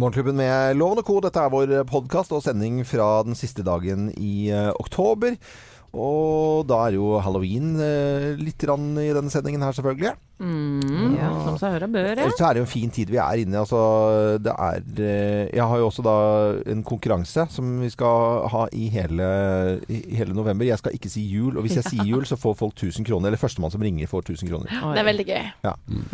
Morgenklubben med Loven og. Dette er vår podkast og sending fra den siste dagen i eh, oktober. Og da er jo halloween eh, litt grann i denne sendingen her, selvfølgelig. Mm, ja, som seg hør og bør, ja. Så er det jo en fin tid vi er inne i. Altså, det er eh, Jeg har jo også da en konkurranse som vi skal ha i hele, i hele november. Jeg skal ikke si jul, og hvis jeg sier jul, så får folk 1000 kroner. Eller førstemann som ringer, får 1000 kroner. Oi. Det er veldig gøy.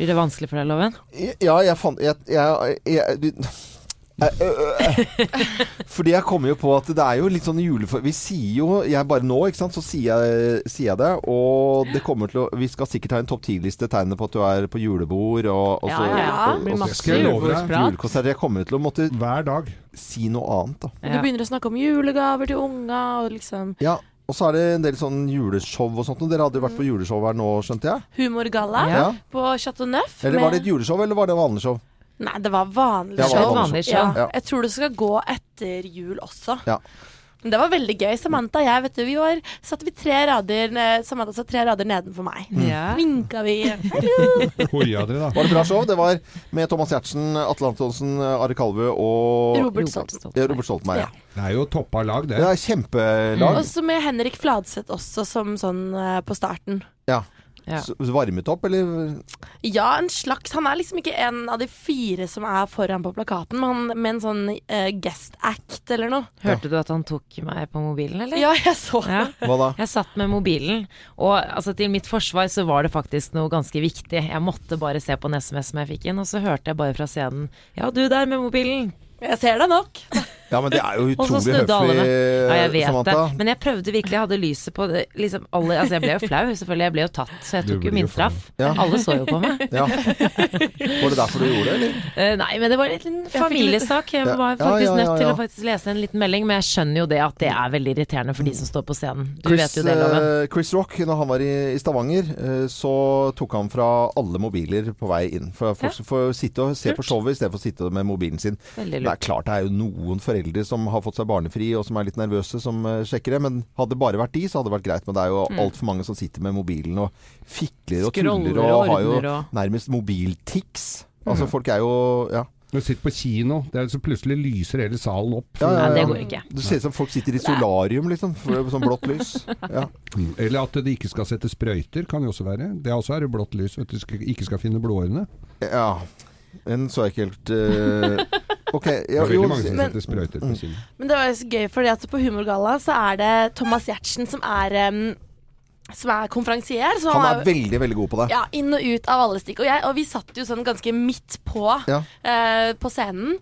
Blir det vanskelig for deg, Loven? Ja, jeg fant jeg, jeg, jeg, øh. Fordi jeg kommer jo på at det er jo litt sånn julefor... Vi sier jo jeg bare nå, ikke sant, så sier jeg, sier jeg det. Og det kommer til å Vi skal sikkert ha en topp ti-liste tegnene på at du er på julebord og, og Ja, så- ja, ja. og- Det blir og så- masse julebordsprat. Julekonsert. Jeg kommer til å måtte Hver dag. si noe annet, da. Du begynner å snakke om julegaver til unga og liksom Ja. Og så er det en del sånn juleshow og sånt. Og dere hadde jo vært på juleshow her nå, skjønte jeg? humorgalla Ja. på Chateau Neuf. Eller var det et juleshow, eller var det vanlig show? Nei, det var vanlig Det var show. vanlig show. Ja. Ja. Jeg tror det skal gå etter jul også. Ja. Men det var veldig gøy. Samantha og jeg, vet du, vi var, satt vi tre rader Samantha satt tre rader nedenfor meg. Ja. Vinka vi. Hoia dere, da. Var det bra show? Det var med Thomas Giertsen, Atle Antonsen, Are Kalvø og Robert Stoltenberg. Robert Stoltenberg. Ja. Det er jo toppa lag, det. Det er kjempelag. Og så med Henrik Fladseth også, som sånn eh, på starten. Ja. S- Varmet opp, eller? Ja, en slags. Han er liksom ikke en av de fire som er foran på plakaten, men han med en sånn uh, guest act eller noe. Hørte du at han tok meg på mobilen, eller? Ja, jeg så det. Ja. Hva da? Jeg satt med mobilen, og altså, til mitt forsvar så var det faktisk noe ganske viktig. Jeg måtte bare se på en SMS som jeg fikk inn, og så hørte jeg bare fra scenen Ja, du der med mobilen. Jeg ser deg nok. Ja, men det er jo utrolig høflig. Ja, jeg vet Samantha. det. Men jeg prøvde virkelig, jeg hadde lyset på det. Liksom alle, altså jeg ble jo flau, selvfølgelig. Jeg ble jo tatt, så jeg tok jo min straff. Ja. Alle så jo på meg. Ja. Var det derfor du gjorde det, eller? Uh, nei, men det var en liten familiesak. Jeg var Ja, faktisk ja, ja, nødt til å faktisk lese en liten melding, men jeg skjønner jo det at det er veldig irriterende for de som står på scenen. Du Chris, vet jo det, Loven. eh, Chris Rock, når han var i, i Stavanger, eh, så tok han fra alle mobiler på vei inn. For folk Ja. får sitte og se på showet i stedet for å sitte med mobilen sin. Veldig Det er klart det er jo noen foreldre som har fått seg barnefri og som er litt nervøse, som eh, sjekker det. Men hadde det bare vært de, så hadde det vært greit. Men det er jo Mm. altfor mange som sitter med mobilen og fikler og Skroller tuller og, og har jo og nærmest mobiltics. Altså folk er jo Ja. Du sitter på kino, det er så plutselig lyser hele salen opp. Ja, ja, Nei, det går ikke. Det ser ut som folk sitter i solarium, liksom. Sånn blått lys. Ja. Mm. Eller at de ikke skal sette sprøyter, kan jo også være. Det også er blått lys, at de ikke skal finne blåårene. ja. Den så jeg ikke helt eh, OK. Det Ja, det var veldig mange som setter sprøyter på kinnet. Men det var jo så gøy, fordi at på Humorgalla så er det Thomas Giertsen som er em, som er konferansier. Så han han er er veldig, veldig god på det. ja, inn og ut av alle stikk. Og, jeg, og vi satt jo sånn ganske midt på Ja. uh, på scenen.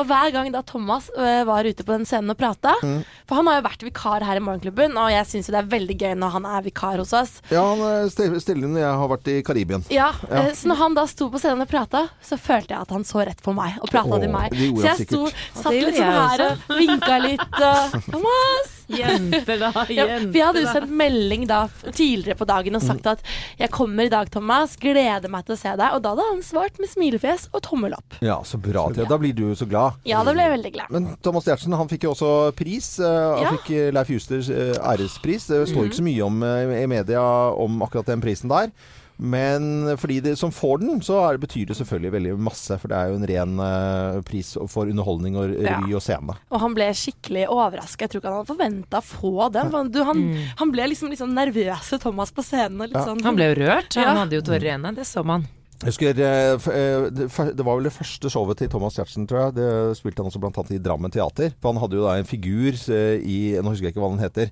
Og hver gang da Thomas uh, var ute på den scenen og prata Mm. For han har jo vært vikar her i Morgenklubben, og jeg syns jo det er veldig gøy når han er vikar hos oss. Ja, han er ste- stille når jeg har vært i Karibien. Ja, Ja. Uh, Så når han da sto på scenen og prata, så følte jeg at han så rett på meg og prata til meg. Så jeg sto, satt litt sånn her og vinka litt og Thomas! Jenter, da. Ja, Jenter, vi hadde jo sendt melding da tidligere på dagen og sagt at 'jeg kommer i dag, Thomas. Gleder meg til å se deg'. Og da hadde han svart med smilefjes og tommel opp. Ja, så bra. Thea. Da blir du så glad. Ja, da ble jeg veldig glad. Men Thomas Giertsen han fikk jo også pris. eh, Han Ja. fikk eh, Leif Justers eh, ærespris. Det står ikke så mye om i media om akkurat den prisen der. Men fordi det som får den, så er det, betyr det selvfølgelig veldig masse. For det er jo en ren uh, pris for underholdning og revy Ja. og scene. Og han ble skikkelig overraska. Jeg tror ikke han hadde forventa å få den. For Du, han, han ble liksom sånn nervøse Thomas på scenen. Litt Ja. sånn, Han ble jo rørt. Han Ja. hadde jo tårer i øynene. Det så man. Jeg husker, eh, eh, det var vel det første showet til Thomas Giertsen, tror jeg. Det spilte han også annet i Drammen Teater. For han hadde jo da en figur i Nå husker jeg ikke hva den heter.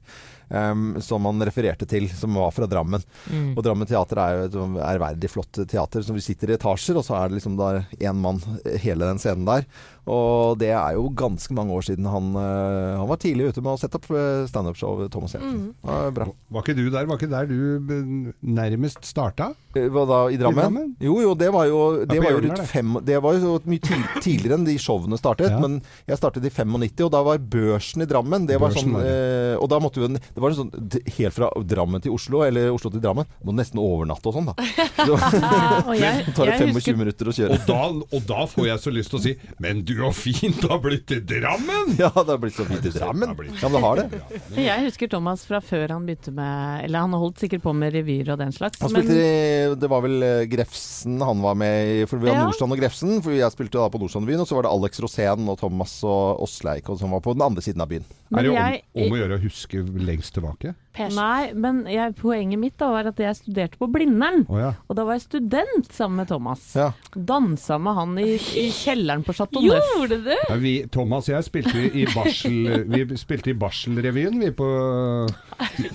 Em, som han refererte til, som var fra Drammen. Mm. Og Drammen Teater er jo et sånn ærverdig flott teater. Så vi sitter i etasjer, og så er det liksom da én mann hele den scenen der. Og det er jo ganske mange år siden han, eh, han var tidlig ute med å sette opp eh, standup-show, Thomas Jensen. Mm. Ja, bra. Var ikke du der? Var ikke der du eh, nærmest starta? Eh, Hva da, i Drammen? Drammen? Jo, jo, det var jo, det var jo rundt fem Det var jo mye tid- tidligere enn de showene startet. Ja. Men jeg startet i 95, og da var børsen i Drammen det var Børsen sånn, var eh, Og da måtte vi Det var sånn helt fra Drammen til Oslo, eller Oslo til Drammen. Må nesten overnatte og sånn, da. Så, og jeg, tar det 25 husker minutter å kjøre. Og da, og da får jeg så lyst til å si Men du har fint har blitt til Drammen! Ja, det har blitt så fint i Drammen. Ja, men det har det. Jeg husker Thomas fra før han begynte med Eller han holdt sikkert på med revyer og den slags. Han men- spilte i Det var vel eh, Grefsen han var med i, for vi har Ja. Nordstrand og Grefsen. For jeg spilte da på Nordstrandbyen, og så var det Alex Rosén og Thomas og Åsleik som var på den andre siden av byen. Men er det jeg- om, om å gjøre å huske lengst tilbake? Persen. Nei, men jeg, poenget mitt da var at jeg studerte på Blindern. Oh, ja. Og da var jeg student sammen med Thomas. Ja. Dansa med han i, i kjelleren på Chateau Neuf. Gjorde du? Ja, vi, Thomas og jeg spilte i barsel, vi spilte i Barselrevyen, vi på,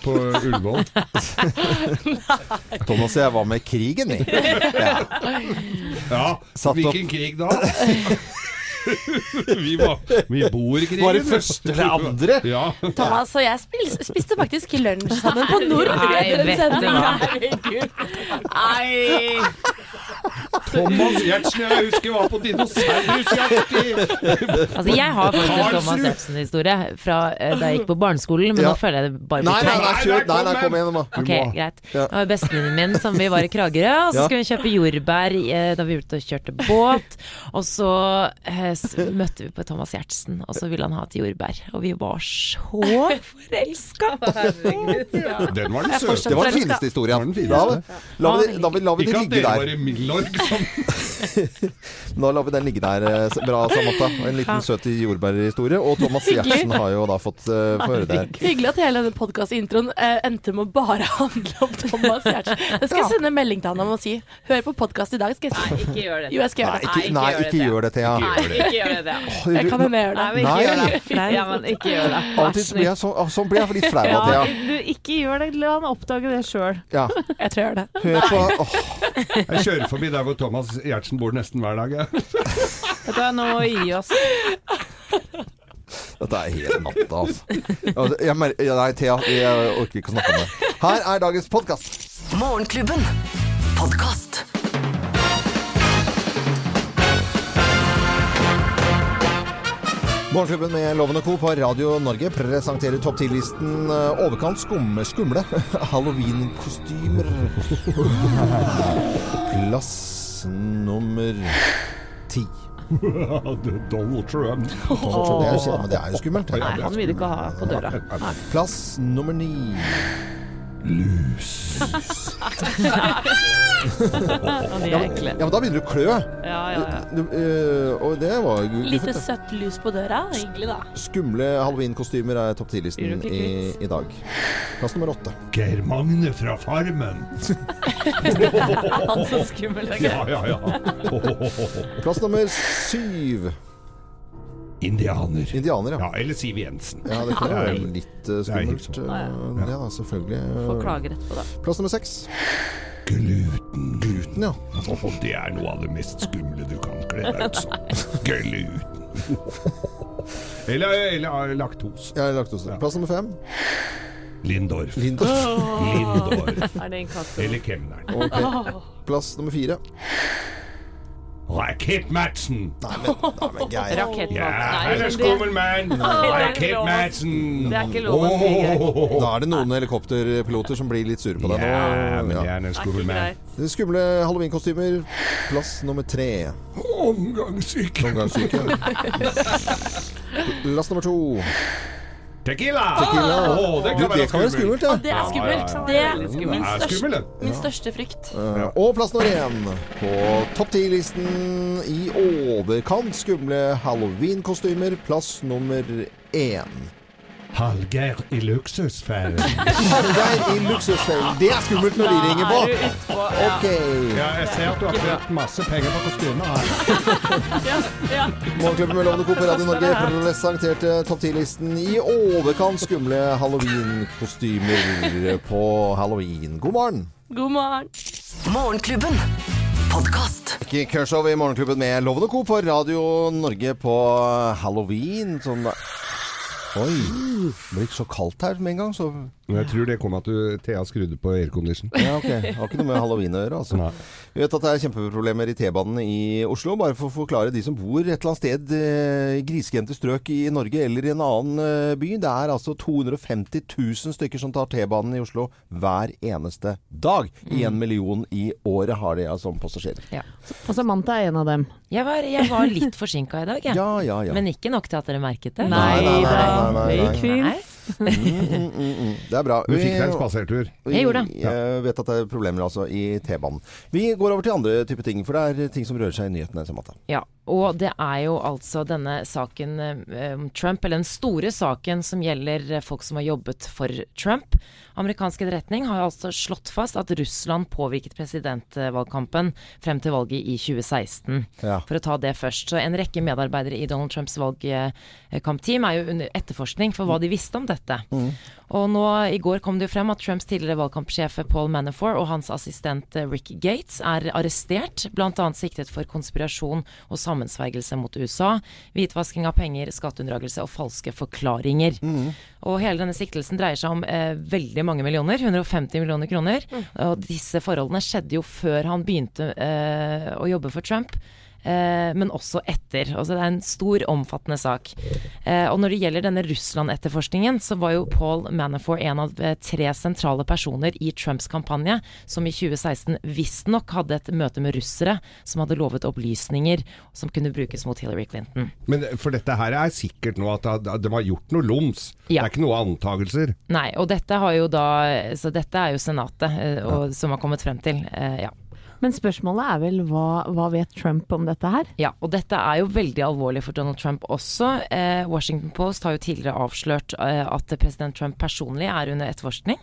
på Ullevål. Thomas og jeg var med i krigen, vi. Ja, hvilken krig da? vi, var, vi bor i krigen. Var det første eller andre? Ja. Thomas og jeg spiste, spiste faktisk lunsj sammen på Nord. Nei, vet du hva. Herregud. Nei. Thomas Giertsen, jeg husker var på dinosaurjakt i Altså, jeg har faktisk en! Thomas Giertsen-historie fra eh, da jeg gikk på barneskolen, men Ja. nå føler jeg det bare Nei, blir nei, nei, kjør, nei, nei, kom igjen, da. Ok, greit. Ja. Det var bestevenninnen min som vi var i Kragerø, og så Ja. skulle vi kjøpe jordbær eh, da vi var ute og kjørte båt. Og så eh, s- møtte vi på Thomas Giertsen, og så ville han ha et jordbær. Og vi var så forelska! Den var den søte. Det var den fineste historien. Det var den Da, la vi, da, la vi Ikke det at ligge dere var der. i Milorg som Da lar vi den ligge der. eh, Bra, Samantha. En liten søt jordbærhistorie. Og Thomas Giertsen har jo da fått uh, få høre det her. Hyggelig at hele denne podkastintroen uh, eh, endte med å bare handle om Thomas Giertsen. Jeg skal sende melding til han om å si 'hør på podkast i dag', skal jeg si. Ikke gjør det. Jo, jeg skal Nei, gjøre det. ikke, nei, ikke gjør det, Thea. Nei. Ikke gjør det. Jeg kan hende jeg gjør det. Nei, men ikke gjør det. Ja, men ikke gjør det. Av så blir jeg, så, sånn blir jeg litt flau av Ja, Thea. du, ikke gjør det, la han oppdage det sjøl. Ja. Jeg tror jeg gjør det. Hør på åh, Jeg kjører forbi der hvor Thomas Giertsen bor nesten hver dag. Dette Vet du å nå gi oss. Dette er hele natta, altså. Altså, Jeg, mer- nei, Thea, jeg orker ikke å snakke om det. Her er dagens podkast. Morgenklubben. Podkast. Morgenklubben med Loven og Co. på Radio Norge presenterer topp 10-listen eh, overkant skumme, skumle halloweenkostymer. Plass nummer ti. Donald Trump. Det er, det er jo skummelt. Nei, han vil ikke ha på døra. Plass nummer ni. Og de er ekle. Ja, men da begynner du å klø. Ja, ja, ja. Du, eh, og det var jo Lite søtt lus på døra. Hyggelig, da. Skumle halloweenkostymer er topp 10-listen Blir du ikke i, i dag. Plass nummer åtte. Geir Magne fra Farmen. Han så skummel. Ja, ja, ja. Plass nummer syv. Indianer. Indianer, ja. Ja, eller Siv Jensen. Ja, det kan jo være litt eh, Det er skummelt. sånn. ja, Ja, selvfølgelig. Får klage rett på det. Plass nummer seks. Gluten. Gluten, ja. Åh, det er noe av det mest skumle du kan kle deg ut som. Gluten. eller, eller laktos. Ja, har lagt Ja. Plass nummer fem. Lindorf. Lindorf. Lindorf. Er det en katt? Eller kemneren. Okay. Plass nummer fire. Rakett-Madsen. Nei, men, nei, men Geir. Rakettmat. Ja, han men er det- skummel mann. Rakett-Madsen. Det er ikke lov å si, Geir. Da er det noen helikopterpiloter som blir litt sure på deg nå. Ja, men det Ja. er en Det er skummel mann. Skumle halloweenkostymer. Plass nummer tre. Omgangssyke. Omgangssyke. Plass nummer to. Tequila! Tequila. Oh, det Du, kan være det kan være skummelt, ja. Det er skummelt. Ja, ja, Det er min største, min største frykt. Ja. Og plass nummer én på topp ti-listen i overkant skumle Halloween-kostymer. Plass nummer én. Hallgeir i luksusfellen. Hallgeir i luksusfellen. Det er skummelt når de ringer på. Ok. Ja, jeg ser at du har brukt masse penger på kostymer her. Morgenklubben med Lovende Coop på Radio Norge presenterte topp 10-listen i overkant skumle halloweenkostymer på halloween. God morgen. God morgen. Morgenklubben. Podkast. Kershaw i Morgenklubben med Lovende Co på Radio Norge på halloween. Sånn Oi. Det ble ikke så kaldt her med en gang, så Men jeg tror det kom at du, Thea skrudde på aircondition. Ja, ok. Det har ikke noe med halloween å gjøre, altså. Nei. Vi vet at det er kjempeproblemer i T-banen i Oslo. Bare for å forklare de som bor et eller annet sted eh, i grisgrendte strøk i Norge eller i en annen eh, by. Det er altså 250 000 stykker som tar T-banen i Oslo hver eneste dag. I en million i året har de altså som passasjerer. Ja. Og Samantha er en av dem. Jeg var, jeg var litt forsinka i dag, jeg. Ja, ja, ja. Men ikke nok til at dere merket det. Nei, nei, nei, nei, nei, nei. Nei. Mm, mm, mm. Det er bra. Du fikk deg en spasertur. Jeg gjorde det. jeg vet at det er problemer altså i T-banen. Vi går over til andre typer ting, for det er ting som rører seg i nyhetene. Ja, og det er jo altså denne saken eh, om Trump, eller den store saken som gjelder folk som har jobbet for Trump. Amerikansk etterretning har altså slått fast at Russland påvirket presidentvalgkampen frem til valget i 2016. Ja. For å ta det først. Så en rekke medarbeidere i Donald Trumps valgkampteam er jo under etterforskning for hva de visste om dette. Og nå i går kom det jo frem at Trumps tidligere valgkampsjef Paul Manafort og hans assistent Rick Gates er arrestert, bl.a. siktet for konspirasjon og sammensvergelse mot USA, hvitvasking av penger, skatteunndragelse og falske forklaringer. Og hele denne siktelsen dreier seg om eh, veldig mange millioner, 150 millioner kroner. Og disse forholdene skjedde jo før han begynte eh, å jobbe for Trump. Eh, men også etter. Altså det er en stor, omfattende sak. Eh, og når det gjelder denne Russland-etterforskningen, så var jo Paul Manafort en av eh, tre sentrale personer i Trumps kampanje, som i 2016 visstnok hadde et møte med russere som hadde lovet opplysninger som kunne brukes mot Hillary Clinton. Men for dette her er sikkert nå at de- har gjort noe loms. Det er ikke noe antagelser. Nei, og dette har jo da Så dette er jo Senatet og, som har kommet frem til. Eh, ja. Men spørsmålet er vel hva, hva vet Trump om dette her? Ja, og dette er jo veldig alvorlig for Donald Trump også. Eh, Washington Post har jo tidligere avslørt eh, at president Trump personlig er under etterforskning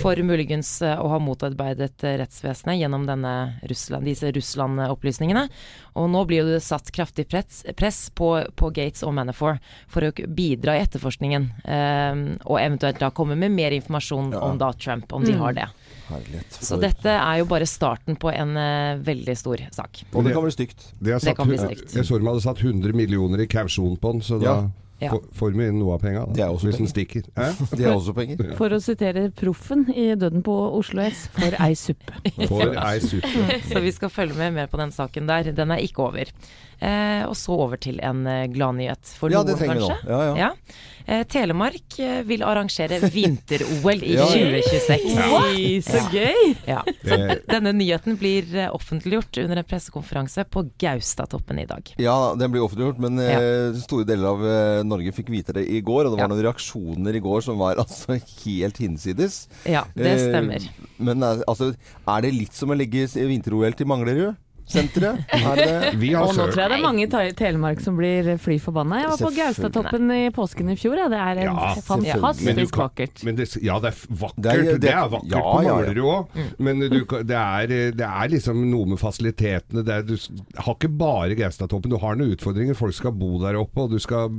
for muligens eh, å ha motarbeidet eh, rettsvesenet gjennom denne Russland, disse Russland-opplysningene. Og nå blir det satt kraftig press, press på, på Gates og Manafort for å bidra i etterforskningen, Um, og eventuelt da komme med mer informasjon om da Trump, om de har det. Herlighet. Så dette er jo bare starten på en uh, veldig stor sak. Og det kan bli stygt. Det, satt, Det kan bli stygt. Jeg så de hadde satt 100 millioner i kausjon på den, så da Ja. Ja. For, for inn noe av penga. Det er også Hvis den stikker. De er også penger. For å sitere Proffen i Døden på Oslo S, for ei suppe. For ei suppe. Så vi skal følge med mer på den saken der. Den er ikke over. Eh, og så over til en eh, gladnyhet for Ja, noen, det trenger vi nå. kanskje. Ja, ja. Eh, Telemark eh, vil arrangere vinter-OL i Ja. 2026. Oi, så gøy! Ja. Det- Denne nyheten blir eh, offentliggjort under en pressekonferanse på Gaustatoppen i dag. Ja, den blir offentliggjort, men ja. store deler av eh, Norge fikk vite det i går. Og det var Ja. noen reaksjoner i går som var altså helt hinsides. Ja, det Eh, stemmer. Men eh, altså, er det litt som å legge vinter-OL til Manglerud? Senteret? Er det? Vi har Og nå tror jeg det er mange i Telemark som blir fly forbanna. Jeg var på. Gaustatoppen i påsken i fjor. Ja. Det er en Ja, fantastisk kan- vakkert. Men det, ja, det er vakkert. Det er- Det det- er, vakkert ja, på ja, ja. Manglerud òg. Men du, det, er, det er liksom noe med fasilitetene. Det er, du har ikke bare Gaustatoppen. Du har noen utfordringer. Folk skal bo der oppe, og du skal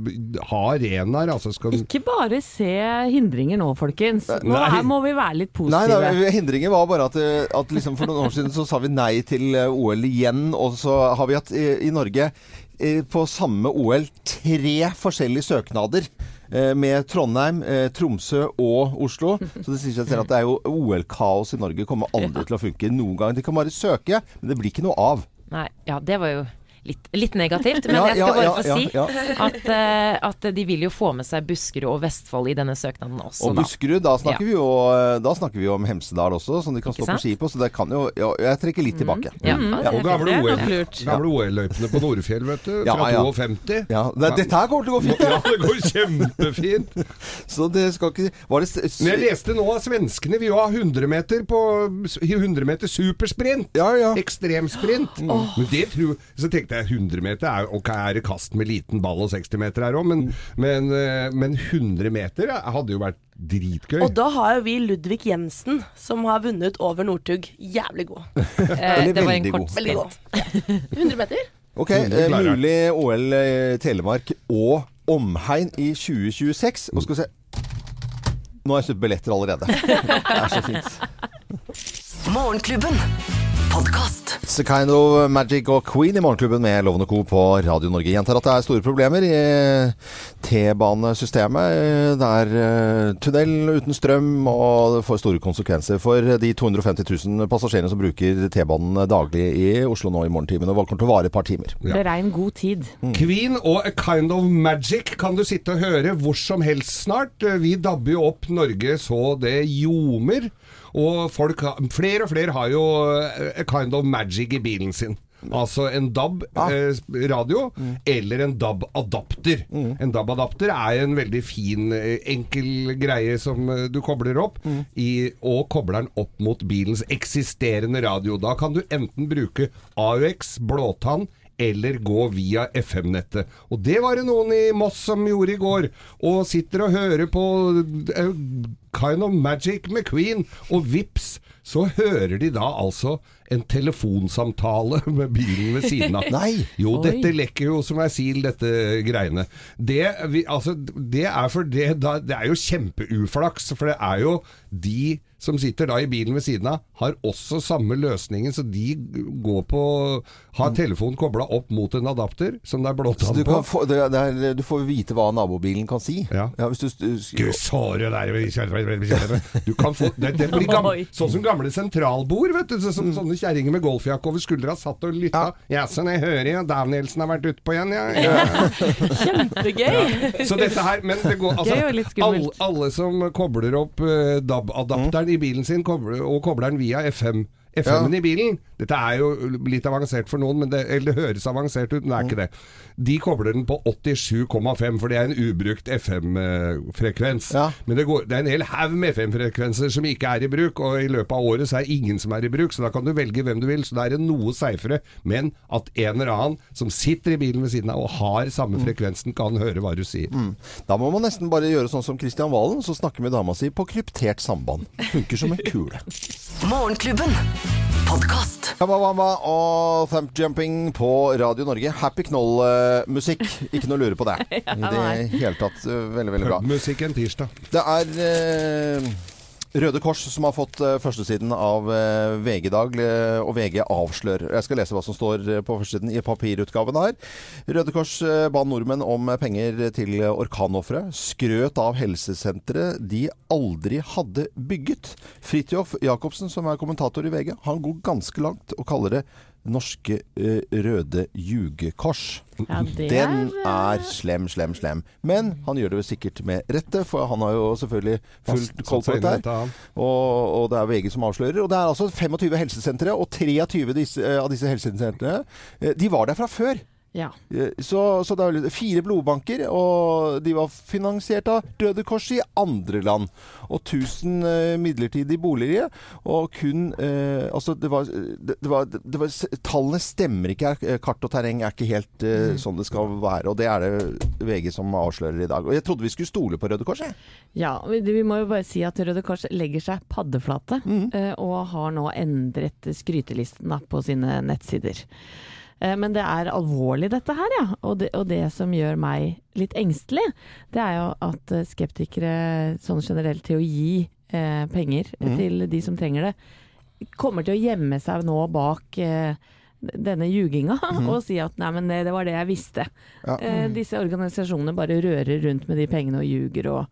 ha arenaer. Altså skal Ikke bare se hindringer nå, folkens. Nå Nei. her må vi være litt Nei, positive. hindringer var bare at, eh, at liksom for noen år siden så sa vi nei til OL OL igjen, og så har vi hatt i, i Norge på samme OL tre forskjellige søknader. eh, Med Trondheim, eh, Tromsø og Oslo. Så det sier seg selv at det er jo OL-kaos i Norge. Kommer aldri til å funke noen gang. De kan bare søke, men det blir ikke noe av. Nei, ja, det var jo litt, litt negativt. Men Ja, jeg skal ja, bare ja, få ja, si ja. At, uh, at de vil jo få med seg Buskerud og Vestfold i denne søknaden også. Og. Buskerud, da snakker, vi jo, da snakker vi jo om Hemsedal også, som de kan Ikke stå på ski på. Så det kan jo ja, Jeg trekker litt tilbake. Ja, Mm. det er Og gamle OL-løypene på Nordfjell, vet du. Fra ja. 52. Ja, det, dette her kommer til å gå fint. Ja, det går kjempefint. Så det skal ikke Var det Men jeg leste nå at svenskene vil jo ha 100 meter på 100 meter supersprint. Ja, ja. Ekstremsprint. Men det tror Så tenkte jeg 100 meter er, ok, er det kast med liten ball og 60 meter her òg, men, men, eh, men 100 meter hadde jo vært dritgøy. Og da har jo vi Ludvig Jensen, som har vunnet over Northug. Jævlig god. Eh, det var en kort. Ja. 100 meter. Ok, eh, mulig OL eh, Telemark og omhegn i 2026. Og skal vi se Nå har jeg kjøpt billetter allerede. Det er så fint. Morgenklubben. Podkast. It's a kind of magic og Queen i Morgenklubben med Lovende Co. på Radio Norge. Gjentar at det er store problemer i T-banesystemet. Det er eh, tunnel uten strøm, og det får store konsekvenser for de 250 000 passasjerene som bruker T-banen daglig i Oslo nå i morgentimene. Og kommer til å vare et par timer. Ja. Beregn god tid. Queen og A Kind of Magic kan du sitte og høre hvor som helst snart. Vi dabber jo opp Norge så det ljomer. Og folk flere og flere har jo A Kind of Magic i bilen sin. Altså en DAB-radio eller en DAB-adapter. En DAB-adapter er en veldig fin, eh, enkel greie som eh, du kobler opp, i, og kobler den opp mot bilens eksisterende radio. Da kan du enten bruke AUX, blåtann, eller gå via FM-nettet. Og det var det noen i Moss som gjorde i går. Og sitter og hører på eh, Kind of Magic med Queen, og vips, så hører de da altså en telefonsamtale med bilen ved siden av. Nei! Jo, dette lekker jo som ei sil, dette greiene. Det, vi, altså, det er for det, da, det er jo kjempeuflaks, for det er jo de som sitter da i bilen ved siden av, har også samme løsningen, så de går på Har telefonen kobla opp mot en adapter som det er blåtann på. få, det, det er, du får vite hva nabobilen kan si. Ja. hvis du, du, der Du kan få det, det blir gamle, Sånn som gamle sentralbord, vet du. Så, så, sånne kjerringer med golfjakke over skuldra satt og lytta. Jaså, jeg hører ja, Danielsen har vært utpå igjen, ja. ja. Kjempegøy! Så dette her Men det går altså alle, alle som kobler opp eh, DAB-adapteren i bilen sin, og kobler den via FM FM-en i bilen. Dette er jo litt avansert for noen, men det, eller det høres avansert ut, men det er ikke det. De kobler den på 87,5, for det er en ubrukt FM-frekvens. Ja. Men det, går, det er en hel haug med FM-frekvenser som ikke er i bruk, og i løpet av året så er det ingen som er i bruk, så da kan du velge hvem du vil. Så da er det noe seifere. Men at en eller annen som sitter i bilen ved siden av og har samme frekvensen, kan høre hva du sier. Da må man nesten bare gjøre sånn som Kristian Valen, så snakker med dama si på kryptert samband. Funker som en kule. Morgenklubben. Podkast. Kabawamba og Thump Jumping på Radio Norge. Happy Knoll-musikk. Ikke noe å lure på det. I det hele tatt eh, veldig, veldig bra. Musikk en tirsdag. Det er eh, Røde Kors som har fått eh, førstesiden av eh, VG i dag, eh, og VG avslører. Jeg skal lese hva som står på førstesiden i papirutgaven her. Røde Kors ba nordmenn om penger til orkanofre. Skrøt av helsesenteret de aldri hadde bygget. Fridtjof Jacobsen, som er kommentator i VG, han går ganske langt og kaller det Norske uh, røde jugekors. Ja, Den er, er slem, slem, slem. Men han gjør det jo sikkert med rette, for han har jo selvfølgelig fullt koll på dette. her. Og, og det er VG som avslører. Og det er altså 25 helsesentre, og 23 disse, uh, av disse helsesentrene uh, de var der fra før. Ja. Eh, Så, så det er fire blodbanker, og de var finansiert av Røde Kors i andre land. Og 1000 eh, midlertidige boliger. Og kun eh, Altså, det var, det, var, det var Tallene stemmer ikke. Er- Kart og terreng er ikke helt eh, sånn det skal være. Og det er det VG som avslører i dag. Og jeg trodde vi skulle stole på Røde Kors, jeg. Ja, vi, vi må jo bare si at Røde Kors legger seg paddeflate, Mm. eh, og har nå endret skrytelisten da, på sine nettsider. Eh, Men det er alvorlig dette her, ja. Og det, og det som gjør meg litt engstelig, det er jo at eh, skeptikere sånn generelt til å gi eh, penger mm. til de som trenger det, kommer til å gjemme seg nå bak eh, denne ljuginga og si at nei, men det, det var det jeg visste. Ja. Mm. Eh, disse organisasjonene bare rører rundt med de pengene og ljuger, og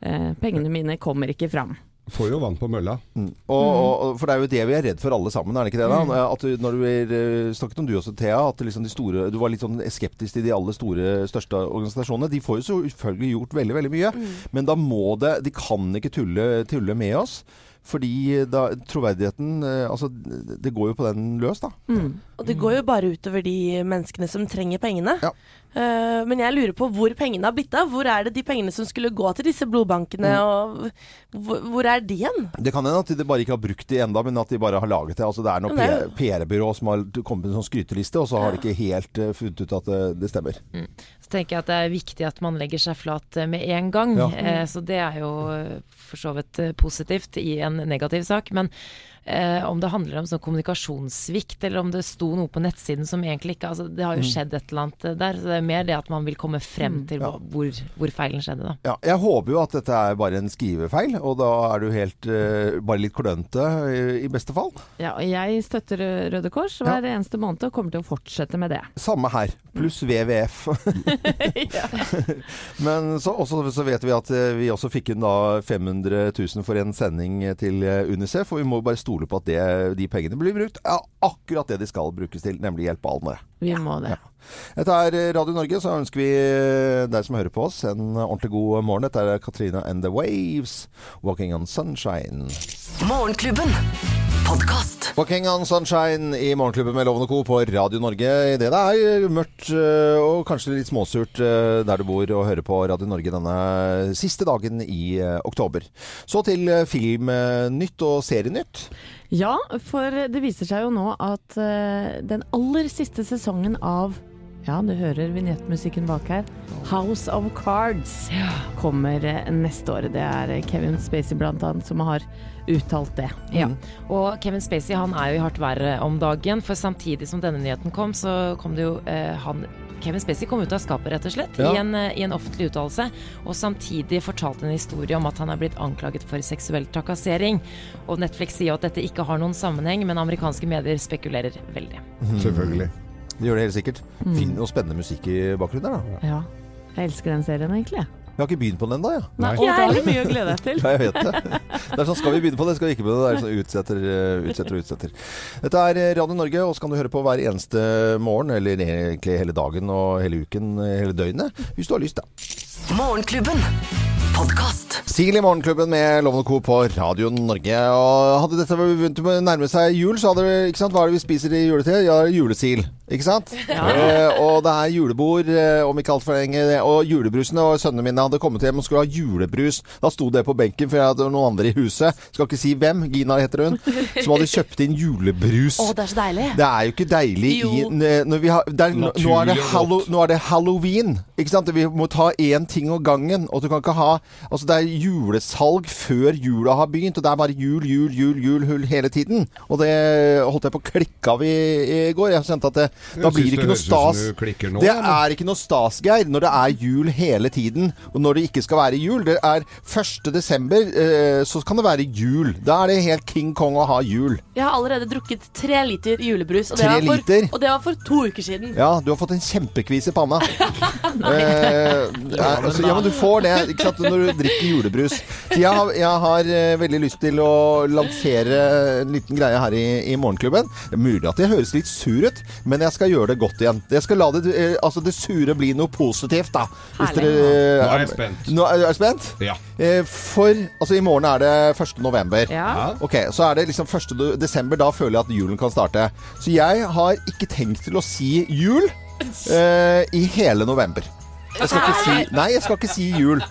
eh, pengene mine kommer ikke fram. Får jo vann på mølla. Mm. Og, og, for det er jo det vi er redd for alle sammen, er det ikke det? da? At du, når du er, eh, snakket om du også, Thea, at liksom de store, du var litt sånn skeptisk til de aller store, største organisasjonene. De får jo selvfølgelig gjort veldig, veldig mye. Men da må det De kan ikke tulle, tulle med oss. Fordi da, troverdigheten eh, Altså, det går jo på den løs, da. Mm. Og det går jo bare utover de menneskene som trenger pengene. Ja. Eh, men jeg lurer på hvor pengene har blitt av. Hvor er det de pengene som skulle gå til disse blodbankene, og hvor, hvor er de igjen? Det kan hende at de bare ikke har brukt de enda, men at de bare har laget det. Altså Det er noe PR-byrå som har kommet med en sånn skryteliste, og så har de ikke helt uh, funnet ut at det, det stemmer. Så tenker jeg at det er viktig at man legger seg flat eh, med en gang. Ja. Uh, så det er jo eh, for så vidt eh, positivt i en negativ sak. Men eh, om det handler om sånn kommunikasjonssvikt, eller om det sto noe på nettsiden som egentlig ikke Altså det har jo skjedd et eller annet der. Så det er mer det at man vil komme frem til ja. hvor, hvor feilen skjedde, da. Ja, jeg håper jo at dette er bare en skrivefeil, og da er du helt eh, bare litt klønete i, i beste fall. Ja, og jeg støtter Røde Kors hver eneste måned og kommer til å fortsette med det. Samme her, pluss WWF. Men så, også, så vet vi at eh, vi også fikk inn da 500 000 for en sending til eh, Unicef, og vi må bare stole på at det, de pengene blir brukt ja, akkurat det de skal brukes til, nemlig hjelpe alle. Vi må det. Dette er Radio Norge, så ønsker vi deg som hører på oss en ordentlig god morgen. Dette er Katrina and the Waves, 'Walking on Sunshine'. Morgenklubben. Podkast. 'Walking on Sunshine' i Morgenklubben med Loven og Co. på Radio Norge. Det er mørkt øh, og kanskje litt småsurt øh, der du bor og hører på Radio Norge denne siste dagen i øh, oktober. Så til filmnytt og serienytt. Ja, for det viser seg jo nå at eh, den aller siste sesongen av ja, du hører vignettmusikken bak her. House of Cards kommer eh, neste år. Det er eh, Kevin Spacey blant annet som har uttalt det. Ja. Og Kevin Spacey han er jo i hardt verre om dagen, for samtidig som denne nyheten kom, så kom det jo eh, han Kevin Spacey kom ut av skapet, rett og slett, Ja. i, en, eh, i en offentlig uttalelse. Og samtidig fortalte en historie om at han er blitt anklaget for seksuell trakassering. Og Netflix sier at dette ikke har noen sammenheng, men amerikanske medier spekulerer veldig. Selvfølgelig. Det gjør det helt sikkert. Finn og spennende musikk i bakgrunnen der, da. Ja. Jeg elsker den serien, egentlig. Vi har ikke begynt på den ennå, ja. Nei, Nei. og da har litt mye å glede deg til. Ja, jeg vet det. Det er sånn, Skal vi begynne på det, skal vi ikke begynne. Det er sånn utsetter, eh, utsetter og utsetter. Dette er eh, Radio Norge, og så kan du høre på hver eneste morgen, eller egentlig hele dagen og hele uken, eh, hele døgnet, hvis du har lyst, da. Morgenklubben. Sil i Morgenklubben med Loven og Co. på Radio Norge. Og hadde dette begynt å nærme seg jul, så hadde det, ikke sant, hva er det vi spiser i juletid? Ja, julesil. Ikke sant? Eh, og det er julebord eh, om ikke altfor lenge. Og julebrusene og sønnene mine hadde kommet hjem og skulle ha julebrus. Da sto det på benken, for jeg hadde noen andre i huset. Skal ikke si hvem, Gina heter hun, som hadde kjøpt inn julebrus. Å, det er så deilig. Det er jo ikke deilig Jo. i når vi har, det er, nå, er det hallo, nå er det halloween. Ikke sant? Vi må ta én ting om gangen. Og du kan ikke ha Altså det er julesalg før jula har begynt, og det er bare jul, jul, jul, jul, hull hele tiden. Og det holdt jeg på å klikke av i, i går. Jeg kjente at det, da blir det ikke noe stas. nå, Det er ikke noe stas, Geir, når det er jul hele tiden. Og når det ikke skal være jul. Det er 1. desember, eh, så kan det være jul. Da er det helt King Kong å ha jul. Jeg har allerede drukket tre liter julebrus, og det, Tre var for, og det var for to uker siden. Ja, du har fått en kjempekvis i panna. eh, ja, altså, ja, men du får det ikke sant, når du drikker julebrus. Jeg har, jeg har eh, veldig lyst til å lansere en liten greie her i, i Morgenklubben. Det er mulig at jeg høres litt sur ut, men jeg skal gjøre det godt igjen. Jeg skal la det, eh, altså det sure bli noe positivt, da. Hvis Herlig. dere- Nå er jeg spent. Nå er jeg spent? Ja. Eh, For altså, i morgen er det 1. november. Ja. Ok, Så er det liksom 1. desember. Da føler jeg at julen kan starte. Så jeg har ikke tenkt til å si jul eh, i hele november. Jeg skal ikke si Nei, jeg skal ikke si jul.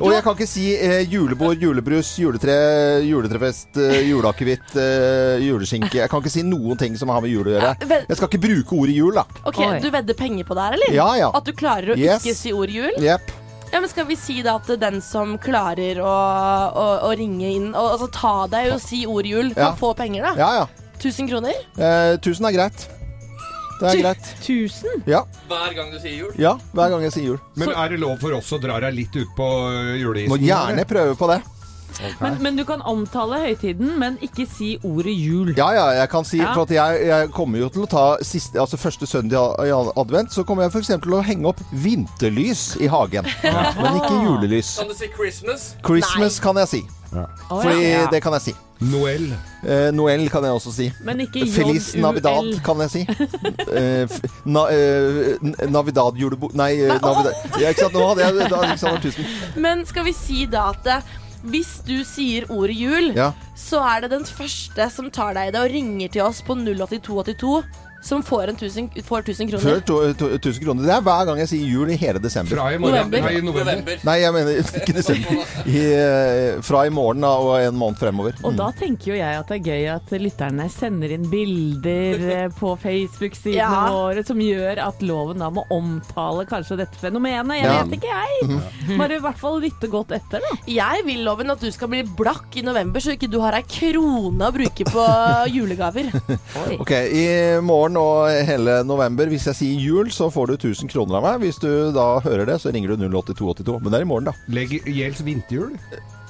Og jeg kan ikke si eh, julebord, julebrus, juletre, juletrefest, eh, juleakevitt, eh, juleskinke. Jeg kan ikke si noen ting som har med jul å gjøre. Jeg skal ikke bruke ordet jul, da. Ok, Oi. Du vedder penger på det her, eller? Ja, ja. At du klarer å Yes. ikke si ord jul? Jepp. Ja, men Skal vi si da at den som klarer å, å, å ringe inn og altså, ta deg og si ord jul, kan Ja. få penger, da? Ja, ja. 1000 kroner? Eh, tusen er greit. Det er greit. Tusen? Ja. Hver gang du sier jul. ja. Hver gang jeg sier jul. Men er det lov for oss å dra deg litt ut på øh, juleisen? Må gjerne prøve på det. Men, men du kan omtale høytiden, men ikke si ordet jul. Ja, ja, jeg kan si Ja. For at jeg, jeg kommer jo til å ta siste, altså første søndag i advent, så kommer jeg f.eks. til å henge opp vinterlys i hagen. Men ikke julelys. Kan du si Christmas? Christmas kan jeg si. Ja. Fordi ja. det kan jeg si. Noel. Eh, Noel kan jeg også si. Men ikke Feliz J-U-L. Navidad kan jeg si. Eh, f- na, eh, Navidad julebord Nei, eh, Navidad. Ja, ikke sant? Nå hadde jeg da, Alexander Tusen. Men skal vi si da at eh, hvis du sier ordet jul, Ja. så er det den første som tar deg i det og ringer til oss på 08282, som får, en 1000, kroner. Før kroner. to, to, 1000 kroner. Det er hver gang jeg sier jul i hele desember. Fra i morgen. November. Nei, november. Nei, jeg mener ikke desember. I, eh, fra i morgen da, og en måned fremover. Og da tenker jo jeg at det er gøy at lytterne sender inn bilder eh, på Facebook-sidene Ja. våre som gjør at loven da må omtale kanskje dette fenomenet. Jeg Ja. vet ikke, jeg. Bare i hvert fall lytte godt etter, da. Jeg vil, Loven, at du skal bli blakk i november, så ikke du har ei krone å bruke på julegaver. Ok, I morgen nå hele november. Hvis jeg sier jul, så får du 1000 kroner av meg. Hvis du da hører det, så ringer du 08282. Men det er i morgen, da. Legg Gjelds vinterjul?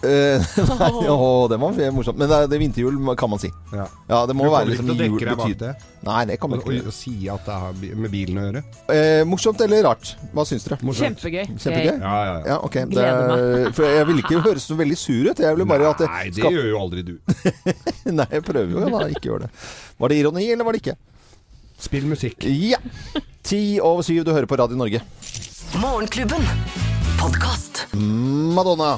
Eh, nei, å, det var morsomt. Men det er, det er vinterjul, kan man si. Ja. Ja, det må være liksom jul det. Nei, det kommer ikke til å si at det har med bilen å gjøre. eh, Morsomt eller rart? Hva syns dere? Morsomt. Kjempegøy. Kjempegøy? Ja, ja, ja. Ja, ok. Det, Gleder for jeg vil ikke høres så veldig sur ut. Jeg vil bare at det Nei, det gjør jo aldri du. Nei, jeg prøver jo da, ikke gjøre det. Var det ironi, eller var det ikke? Spill musikk. Ja! Ti over syv, du hører på Radio Norge. Morgenklubben. Podkast. Madonna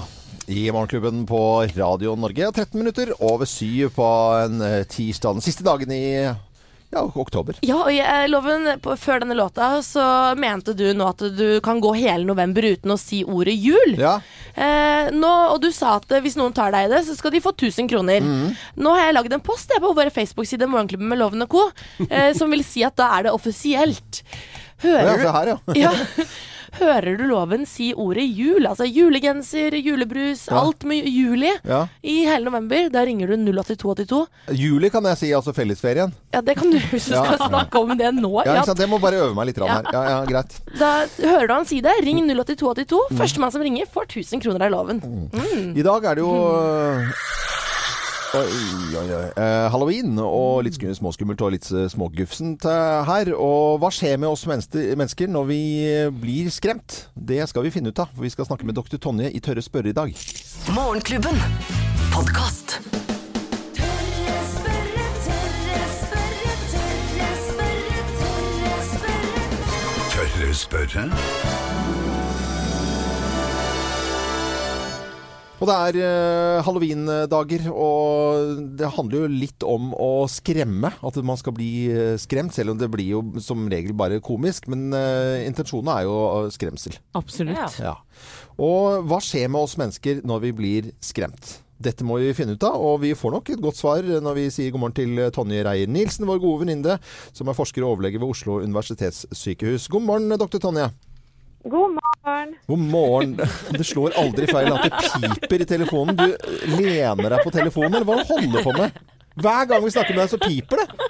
i Morgenklubben på Radio Norge. 13 minutter over syv på en eh, tirsdag. Den siste dagen i ja, oktober. Ja, og jeg, Loven, på, før denne låta så mente du nå at du kan gå hele november uten å si ordet jul. Ja. Eh, nå, og du sa at eh, hvis noen tar deg i det, så skal de få 1000 kroner. Mm. Nå har jeg lagd en post jeg, på vår Facebook-side Morgenklubben med Loven og co., eh, som vil si at da er det offisielt. Hører, ja, du, her, ja. ja, hører du Loven si ordet jul? Altså julegenser, julebrus, Ja. alt med juli. ja. I hele november. Da ringer du 08282. Juli kan jeg si, altså fellesferien. Ja, det kan du hvis du Ja. skal snakke om det nå. Ja, ikke sant? Jeg må bare øve meg litt her. Ja, ja, greit. Da hører du han si det. Ring 08282. Mm. Førstemann som ringer, får 1000 kroner av loven. I dag er det jo Oi, oi, oi. Eh, halloween og litt småskummelt og litt eh, smågufsent eh, her. Og hva skjer med oss mennesker, når vi eh, blir skremt? Det skal vi finne ut av. For vi skal snakke med dr. Tonje i Tørre spørre i dag. Morgenklubben. Podcast. Tørre spørre, tørre spørre, tørre spørre, tørre spørre. Tørre spørre? Og det er eh, halloween-dager, og det handler jo litt om å skremme. At man skal bli eh, skremt, selv om det blir jo som regel bare komisk. Men eh, intensjonen er jo skremsel. Absolutt. Ja. Ja. Og hva skjer med oss mennesker når vi blir skremt? Dette må vi finne ut av, og vi får nok et godt svar når vi sier god morgen til Tonje Reier Nilsen, vår gode venninne, som er forsker og overlege ved Oslo universitetssykehus. God morgen, doktor Tonje. God morgen. God morgen. Det slår aldri feil at det piper i telefonen. Du lener deg på telefonen, eller hva holder du på med? Hver gang vi snakker med deg, så piper det.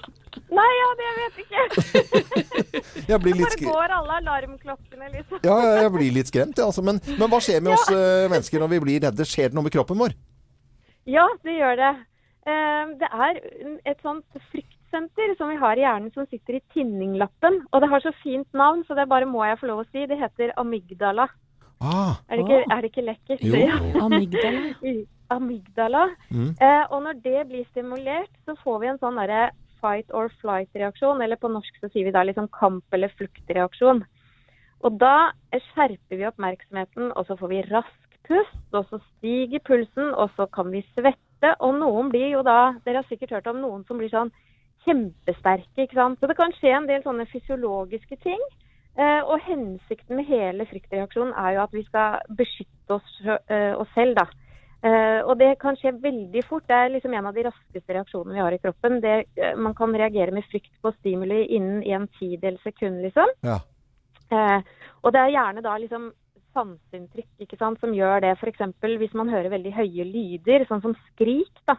Nei, ja, det vet jeg ikke. Jeg blir litt, Bare går alle alarmklokkene, liksom. ja, ja, jeg blir litt skremt, ja, altså. men, men hva skjer med oss eh, mennesker når vi blir redde? Skjer det noe med kroppen vår? Ja, det gjør det. Eh, Det er et sånt fryktsenter som vi har i hjernen som sitter i tinninglappen. Og det har så fint navn, så det bare må jeg få lov å si. Det heter amygdala. Ah, Er det ikke, er det ikke lekkert? Jo. Ja. Amygdala. Amygdala. Mm. Eh, og når det blir stimulert, så får vi en sånn derre fight or flight-reaksjon. Eller på norsk så sier vi da liksom kamp- eller fluktreaksjon. Og da skjerper vi oppmerksomheten, og så får vi rask pust, og så stiger pulsen, og så kan vi svette. Og noen blir jo da Dere har sikkert hørt om noen som blir sånn kjempesterke, ikke sant. Så det kan skje en del sånne fysiologiske ting. Eh, og hensikten med hele fryktreaksjonen er jo at vi skal beskytte oss, eh, oss selv, da. Eh, og det kan skje veldig fort. Det er liksom en av de raskeste reaksjonene vi har i kroppen. Det, man kan reagere med frykt på stimuli innen en tidel sekund, liksom. Ja. Eh, og det er gjerne da liksom sanseinntrykk ikke sant, som gjør det. F.eks. hvis man hører veldig høye lyder, sånn som skrik, da.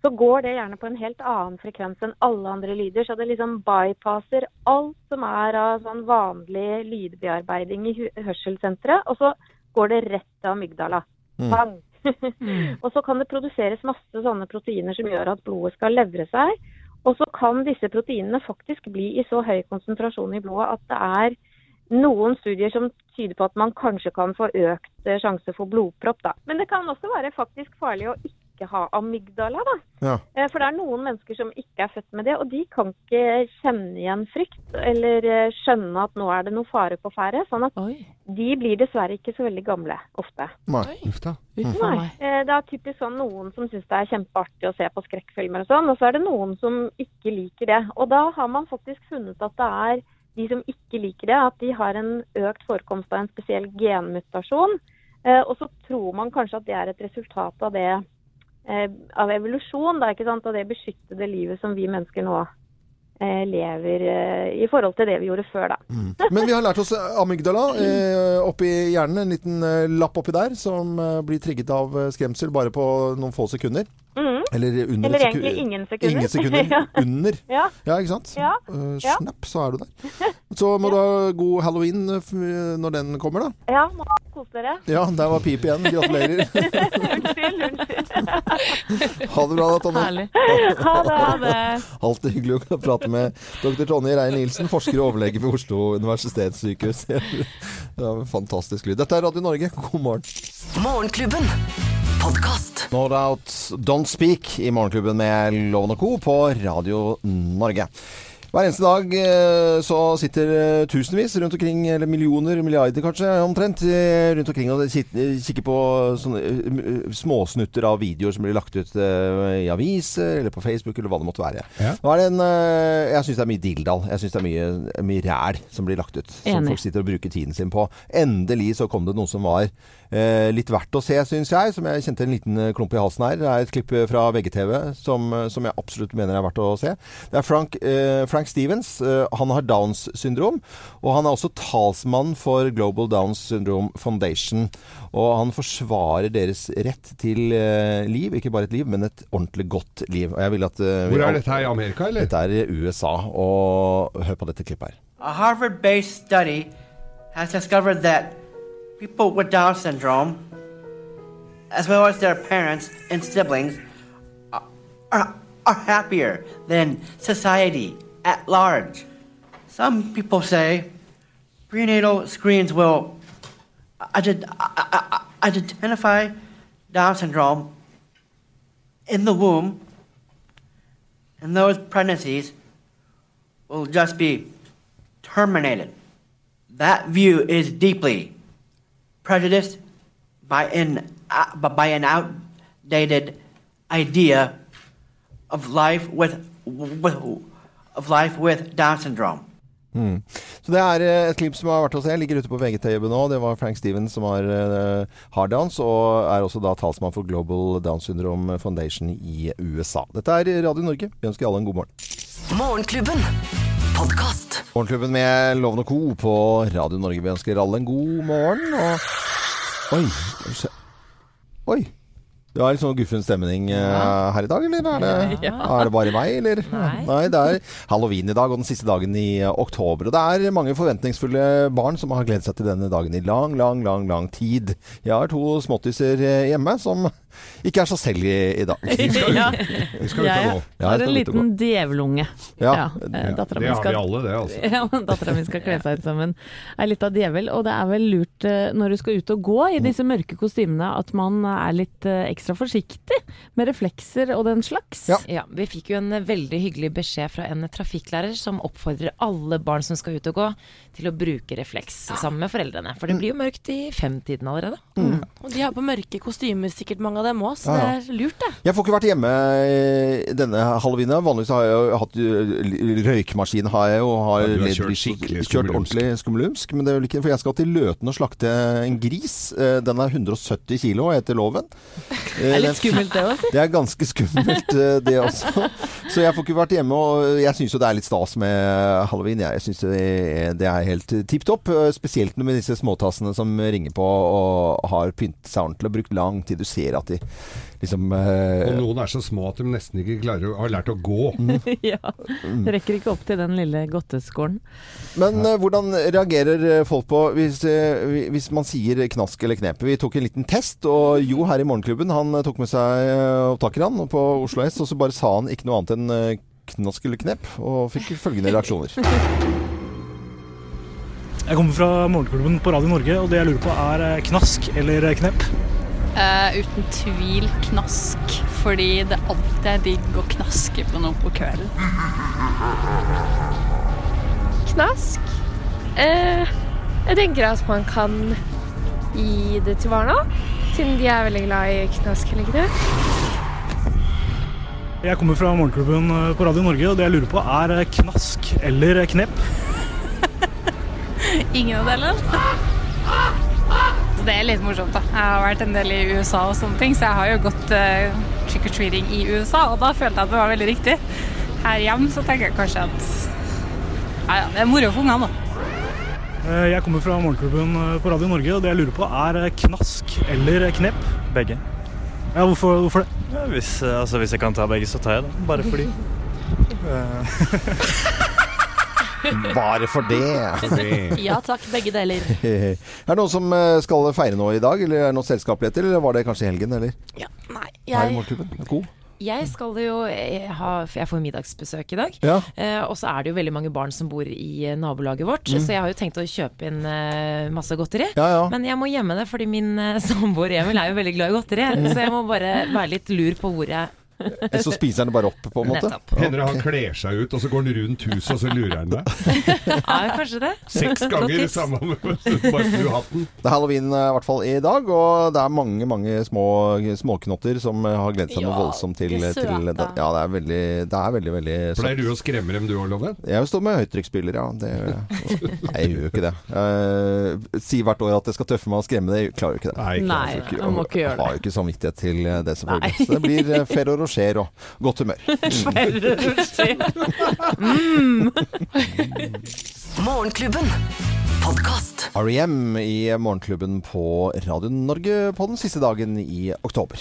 Så går det gjerne på en helt annen frekvens enn alle andre lyder. Så det liksom bypasser alt som er av sånn vanlig lydbearbeiding i hørselssenteret. Og så går det rett til amygdala. Mm. Og så kan det produseres masse sånne proteiner som gjør at blodet skal levre seg. Og så kan disse proteinene faktisk bli i så høy konsentrasjon i blodet at det er noen studier som tyder på at man kanskje kan få økt eh, sjanse for blodpropp. Da. Men det kan også være faktisk farlig å ikke ha amygdala. Da. Ja. Eh, For det er noen mennesker som ikke er født med det, og de kan ikke kjenne igjen frykt eller eh, skjønne at nå er det noe fare på ferde. Sånn at Oi. de blir dessverre ikke så veldig gamle ofte. Nei. Nei, eh, Det er typisk sånn noen som syns det er kjempeartig å se på skrekkfilmer og sånn, og så er det noen som ikke liker det. Og da har man faktisk funnet at det er de som ikke liker det, at de har en økt forekomst av en spesiell genmutasjon. Eh, og så tror man kanskje at det er et resultat av det av evolusjon, da, av det beskyttede livet som vi mennesker nå eh, lever eh, i forhold til det vi gjorde før, da. Mm. Men vi har lært oss amygdala eh, oppi hjernen. En liten eh, lapp oppi der som eh, blir trigget av eh, skremsel bare på noen få sekunder. Mhm. Eller under Eller egentlig ingen sekunder. Ingen sekunder. Ja. Under. Ja. Ja, ikke sant? Ja. Uh, Ja. Snapp, så er du der. Så må du ha god halloween eh, når den kommer, da. Ja, må kose dere. Ja, der var pip igjen. Gratulerer. unnskyld, unnskyld. Ha det bra da, Tonje. Herlig. Ha det. Ha det. Alltid hyggelig å prate med dr. Tonje Rein Nilsen, forsker og overlege ved Oslo universitetssykehus. Det var en fantastisk lyd. Dette er Radio Norge, god morgen. Morgenklubben. Podkast. No Doubt Don't Speak i Morgenklubben med Loven og Co. på Radio Norge. Hver eneste dag eh, så sitter eh, tusenvis rundt omkring, eller millioner, milliarder kanskje, omtrent, eh, rundt omkring og kikker på sånne småsnutter av videoer som blir lagt ut i aviser, eller på Facebook, eller hva det måtte være. Ja. Nå er det en, jeg syns det er mye dilldall. Jeg syns det er mye, mye ræl som blir lagt ut. Som Enig. folk sitter og bruker tiden sin på. Endelig så kom det noe som var litt verdt å se, syns jeg. Som jeg kjente en liten eh, klump i halsen her. Det er et klipp fra VGTV som, eh, som jeg absolutt mener er verdt å se. Det er Frank, eh, Frank Stevens. Eh, han har Downs syndrom. Og han er også talsmann for Global Downs Syndrome Foundation. Og han forsvarer deres rett til eh, liv. Ikke bare et liv, men et ordentlig godt liv. Og jeg vil at eh, Hvor er dette her i Amerika, eller? Dette er i USA. Og hør på dette klippet her. A Harvard based study has discovered that people with Down syndrome, as well as their parents and siblings, are, are, happier than society at large. Some people say prenatal screens will identify Down syndrome in the womb, and those pregnancies will just be terminated. That view is deeply prejudiced by an, uh, by an outdated idea of life with, with of life with Down syndrome. Mm. Så det er eh, et klipp som har vært å se. Ligger ute på VGTV nå. Det var Frank Stevens som har uh, har Downs, og er også da talsmann for Global Down Syndrome Foundation i USA. Dette er Radio Norge. Vi ønsker alle en god morgen. Morgenklubben. Podkast. Morgenklubben med Loven og Co. på Radio Norge. Vi ønsker alle en god morgen. Og Oi. Oi. Det var litt sånn guffen stemning uh, her i dag, eller er det, Ja. er det bare meg, eller? Nei. det er halloween i dag, og den siste dagen i oktober. Og det er mange forventningsfulle barn som har gledet seg til denne dagen i lang, lang, lang, lang tid. Jeg har to småttiser eh, hjemme som ikke er seg selv i, i dag. Ja. Vi skal ut Jeg og gå. Ja, har jeg skal en liten djevelunge. Ja. ja. dattera Det mi har vi skal alle, det, altså. Ja, Dattera mi skal kle seg ut som en litt av djevel. Og det er vel lurt eh, når du skal ut og gå i disse mørke kostymene, at man er litt eh, ekstra forsiktig med reflekser og den slags. Ja. Ja, vi fikk jo en eh, veldig hyggelig beskjed fra en trafikklærer som oppfordrer alle barn som skal ut og gå, til å bruke refleks sammen med foreldrene. For det blir jo mørkt i femtiden allerede. Og de har på mørke kostymer, sikkert mange av dem òg, så Ja, ja. det er lurt, det. Jeg får ikke vært hjemme eh, denne halloweena. Vanligvis har jeg jo hatt eh, røykmaskin, har jeg jo. Har Ja, har kjørt skikkelig kjørt ordentlig skummelumsk. Men det er vel ikke For jeg skal til Løten og slakte en gris. Eh, Den er 170 kilo etter loven. Det er litt skummelt det òg, si. Det er ganske skummelt, eh, det også. Så jeg får ikke vært hjemme. Og jeg syns jo det er litt stas med halloween. Jeg syns det, er- det er helt tipp topp. eh, Spesielt med disse småtassene som ringer på og har pyntet seg ordentlig og brukt lang tid. Du ser at de liksom eh, Og noen er så små at de nesten ikke klarer å har lært å gå. ja. Rekker ikke opp til den lille godteskålen. Men eh, hvordan reagerer eh, folk på hvis, eh, hvis man sier knask eller knep? Vi tok en liten test, og Jo her i Morgenklubben han eh, tok med seg eh, opptakeren på Oslo S, og så bare sa han ikke noe annet enn knask eller knep, og fikk følgende reaksjoner. Jeg kommer fra Morgenklubben på Radio Norge, og det jeg lurer på er knask eller knep. Eh, uten tvil knask, fordi det alltid er digg å knaske på noe på kvelden. Knask. Uh, jeg tenker at man kan gi det til barna, siden de er veldig glad i knask eller knep. Jeg kommer fra Morgenklubben eh, på Radio Norge, og det jeg lurer på er knask eller knep. Ingen av delene. Så Det er litt morsomt, da. Jeg har vært en del i USA og sånne ting, så jeg har jo gått uh, trick or treating i USA, og da følte jeg at det var veldig riktig. Her hjemme så tenker jeg kanskje at ja, ja, det er moro for ungene, da. Eh, Jeg kommer fra Morgenklubben eh, på Radio Norge, og det jeg lurer på er knask eller knep. Begge. Ja, hvorfor, hvorfor det? Ja, hvis, altså, hvis jeg kan ta begge, så tar jeg det. Bare fordi. Bare for det. Ja takk, begge deler. er det noen som eh, skal feire noe i dag, eller er det noen selskapeligheter, eller var det kanskje i helgen, eller? Ja, nei, jeg? God? Jeg skal jo eh, ha Jeg får middagsbesøk i dag. Ja. Eh, og så er det jo veldig mange barn som bor i eh, nabolaget vårt, Mm. så jeg har jo tenkt å kjøpe inn eh, masse godteri. Ja, ja. Men jeg må gjemme det, fordi min eh, samboer Emil er jo veldig glad i godteri. Mm. Så jeg må bare være litt lur på hvor jeg så spiser han det bare opp, på en måte? Nettopp. Hender det han kler seg ut, og så går han rundt huset, og så lurer han deg. Ja, kanskje det. Seks ganger samme med bare snu hatten. Det er halloween eh, i hvert fall i dag, og det er mange mange små småknotter som eh, har gledet seg noe Ja, voldsomt til, til det. Ja, det er veldig, det er veldig, veldig Pleier du å skremme dem du òg, Loven? Jeg står med høytrykksspiller, ja. Det, nei, jeg gjør jo ikke det. Uh, si hvert år at jeg skal tøffe meg og skremme det. Jeg klarer jo ikke det. Nei, Jeg ikke, må ikke gjøre Jeg har jo ikke samvittighet til eh, det, selvfølgelig. Så det blir eh, Ferro Rocher og godt humør. Morgenklubben. Podkast. R.E.M. i Morgenklubben på Radio Norge på den siste dagen i oktober.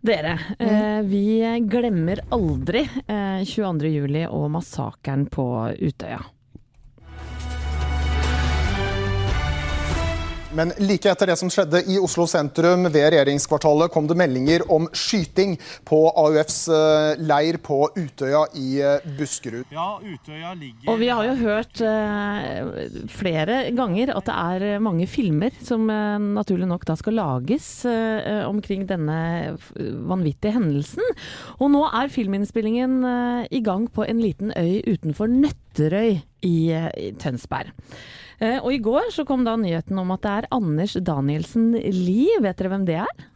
Dere, eh, vi glemmer aldri eh, 22. juli og massakren på Utøya. Men like etter det som skjedde i Oslo sentrum ved regjeringskvartalet, kom det meldinger om skyting på AUFs eh, leir på Utøya i eh, Buskerud. Ja, Utøya ligger Og vi har jo hørt eh, flere ganger at det er mange filmer som eh, naturlig nok da skal lages eh, omkring denne vanvittige hendelsen. Og nå er filminnspillingen eh, i gang på en liten øy utenfor Nøtterøy i, i Tønsberg. Eh, og i går så kom da nyheten om at det er Anders Danielsen Lie. Vet dere hvem det er?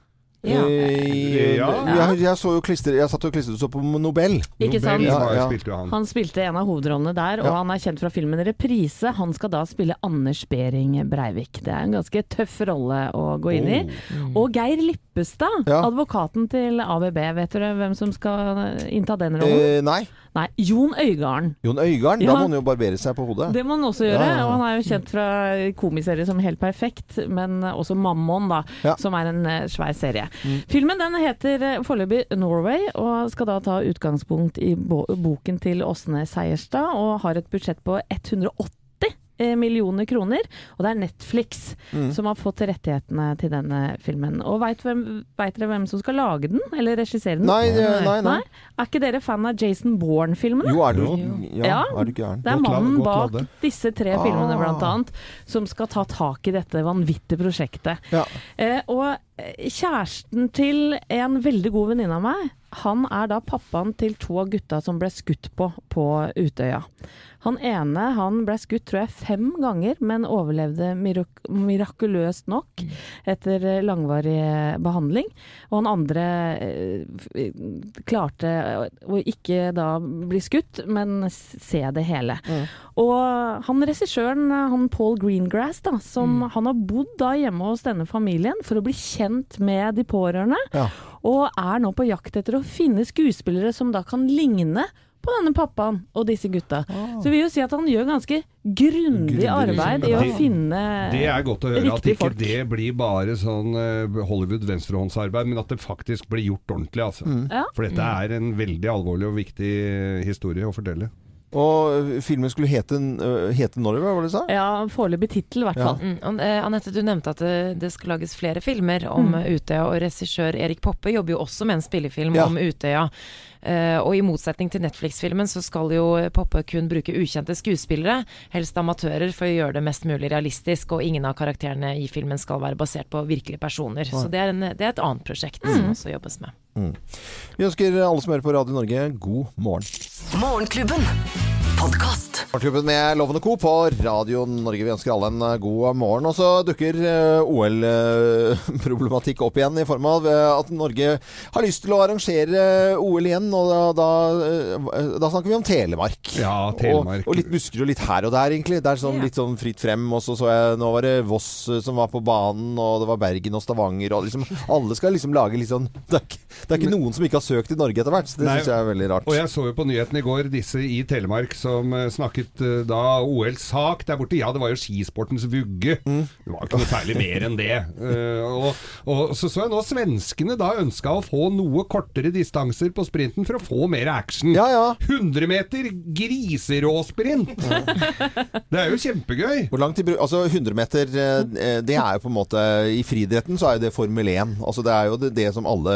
Eh, Ja. Jeg, jeg, så jo klister, jeg satt og klistret så på Nobel. Ikke sant? Ja, ja. Han spilte en av hovedrollene der, og Ja. han er kjent fra filmen Reprise. Han skal da spille Anders Behring Breivik. Det er en ganske tøff rolle å gå inn i. Og Geir Lippestad, Ja. advokaten til ABB, vet dere hvem som skal innta den rollen? Eh, nei. Nei, Jon Øigarden. Jon Øigarden, Ja. da må han jo barbere seg på hodet. Det må han også gjøre, Ja, ja, ja. og han er jo kjent fra komiserier som Helt perfekt, men også Mammon, da, Ja. som er en eh, svær serie. Mm. Filmen den heter eh, foreløpig Norway, og skal da ta utgangspunkt i boken til Åsne Seierstad, og har et budsjett på 180 eh, millioner kroner, og det er Netflix Mm. som har fått rettighetene til denne filmen. Og veit dere hvem som skal lage den, eller regissere den? Nei, det- nei, nei. Er ikke dere fan av Jason Bourne-filmene? Jo, er du, ja, Ja. er du gæren. Det er mannen bak disse tre Ah. filmene, blant annet, som skal ta tak i dette vanvittige prosjektet. Ja. Eh, og kjæresten til en veldig god venninne av meg, han er da pappaen til to av gutta som ble skutt på på Utøya. Han ene han ble skutt tror jeg fem ganger, men overlevde mirak mirakuløst nok etter langvarig eh, behandling. Og han andre eh, klarte å ikke da bli skutt, men se det hele. Og han regissøren, han Paul Greengrass, da, som han har bodd da hjemme hos denne familien for å bli kjent med de pårørende, Ja. og er nå på jakt etter å finne skuespillere som da kan ligne på denne pappaen og disse gutta. Så vi vil jo si at han gjør ganske grundig arbeid i å Det- finne Det er godt å høre at ikke folk. det blir bare sånn eh, Hollywood venstrehåndsarbeid, men at det faktisk blir gjort ordentlig. Altså. Mm. Ja. For dette er en veldig alvorlig og viktig eh, historie å fortelle. Og filmen skulle hete, hete Norway, var det du sa? Ja, foreløpig tittel i hvert Ja. fall. Mm, og, eh, Anette, du nevnte at det, det skal lages flere filmer om Mm. Utøya, og regissør Erik Poppe jobber jo også med en spillefilm Ja. om Utøya. Uh, og i motsetning til Netflix-filmen så skal jo Poppe kun bruke ukjente skuespillere, helst amatører, for å gjøre det mest mulig realistisk, og ingen av karakterene i filmen skal være basert på virkelige personer. Så det er, en, det er et annet prosjekt som også jobbes med. Mm. Vi ønsker alle som hører på Radio Norge, god morgen. Morgenklubben. Podkast. Morgenklubben med Loven og Co. på Radio Norge. Vi ønsker alle en eh, god morgen. Og så dukker eh, OL-problematikk opp igjen i form av eh, at Norge har lyst til å arrangere OL igjen. Og da, da, da snakker vi om Telemark. Ja, Telemark. Og, og litt Buskerud, litt her og der, egentlig. Det er sånn, litt sånn fritt frem. Og så så jeg Nå var det Voss som var på banen, og det var Bergen og Stavanger. Og liksom, alle skal liksom lage litt sånn Det er ikke, det er ikke noen som ikke har søkt i Norge etter hvert. Så det syns jeg er veldig rart. Og jeg så jo på nyheten i går disse i Telemark som uh, snakket eh, da OL-sak der borte. Ja, det var jo skisportens vugge. Mm. Det var ikke noe særlig mer enn det. Eh, og, og så så jeg nå svenskene da ønska å få noe kortere distanser på sprinten for å få mer action. 100 meter griseråsprint! Det er jo kjempegøy. Hvor langt de Altså 100 meter, eh, det er jo på en måte I friidretten så er jo det Formel 1. Altså det er jo det, det som alle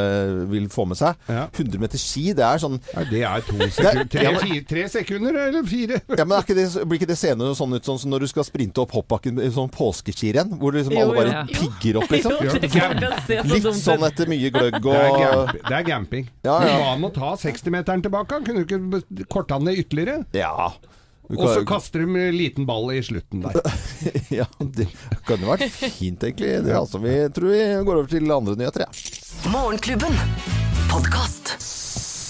vil få med seg. 100 meter ski, det er sånn Det er to sekunder. Tre, fire, tre sekunder eller fire? Ja, men er ikke det, Blir ikke det seende sånn ut sånn som når du skal sprinte opp hoppbakken i sånn påskeskirenn? Hvor liksom Jo, alle bare ja. pigger opp, liksom? Jo, det kan se så Litt sånn etter mye gløgg Det er, og gamp, det er gamping. Ja, ja. hva med å ta 60-meteren tilbake? Han kunne du ikke korta den ned ytterligere? Ja. Kan... Og så kaster de en liten ball i slutten der. ja, det kunne vært fint, egentlig. Det er altså, vi tror vi går over til andre nyheter, ja. Morgenklubben. Podkast.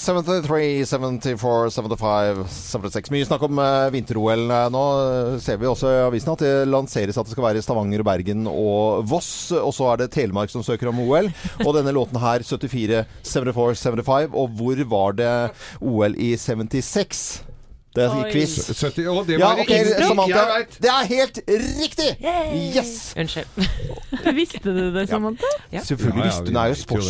73, 74, 75, 76. Mye snakk om uh, vinter-OL eh, nå. eh, ser vi også i avisen at det lanseres at det skal være Stavanger, Bergen og Voss. Og så er det Telemark som søker om OL. Og denne låten her, 74, 74, 75. Og hvor var det OL i 76? Det er Oi. quiz. 70, å, det ja, ok. Samantha. Jeg vet. Det er helt riktig! Yes! Unnskyld. Visste du det, Samantha? Selvfølgelig Ja, ja, visste vi hun er jo vet jo det.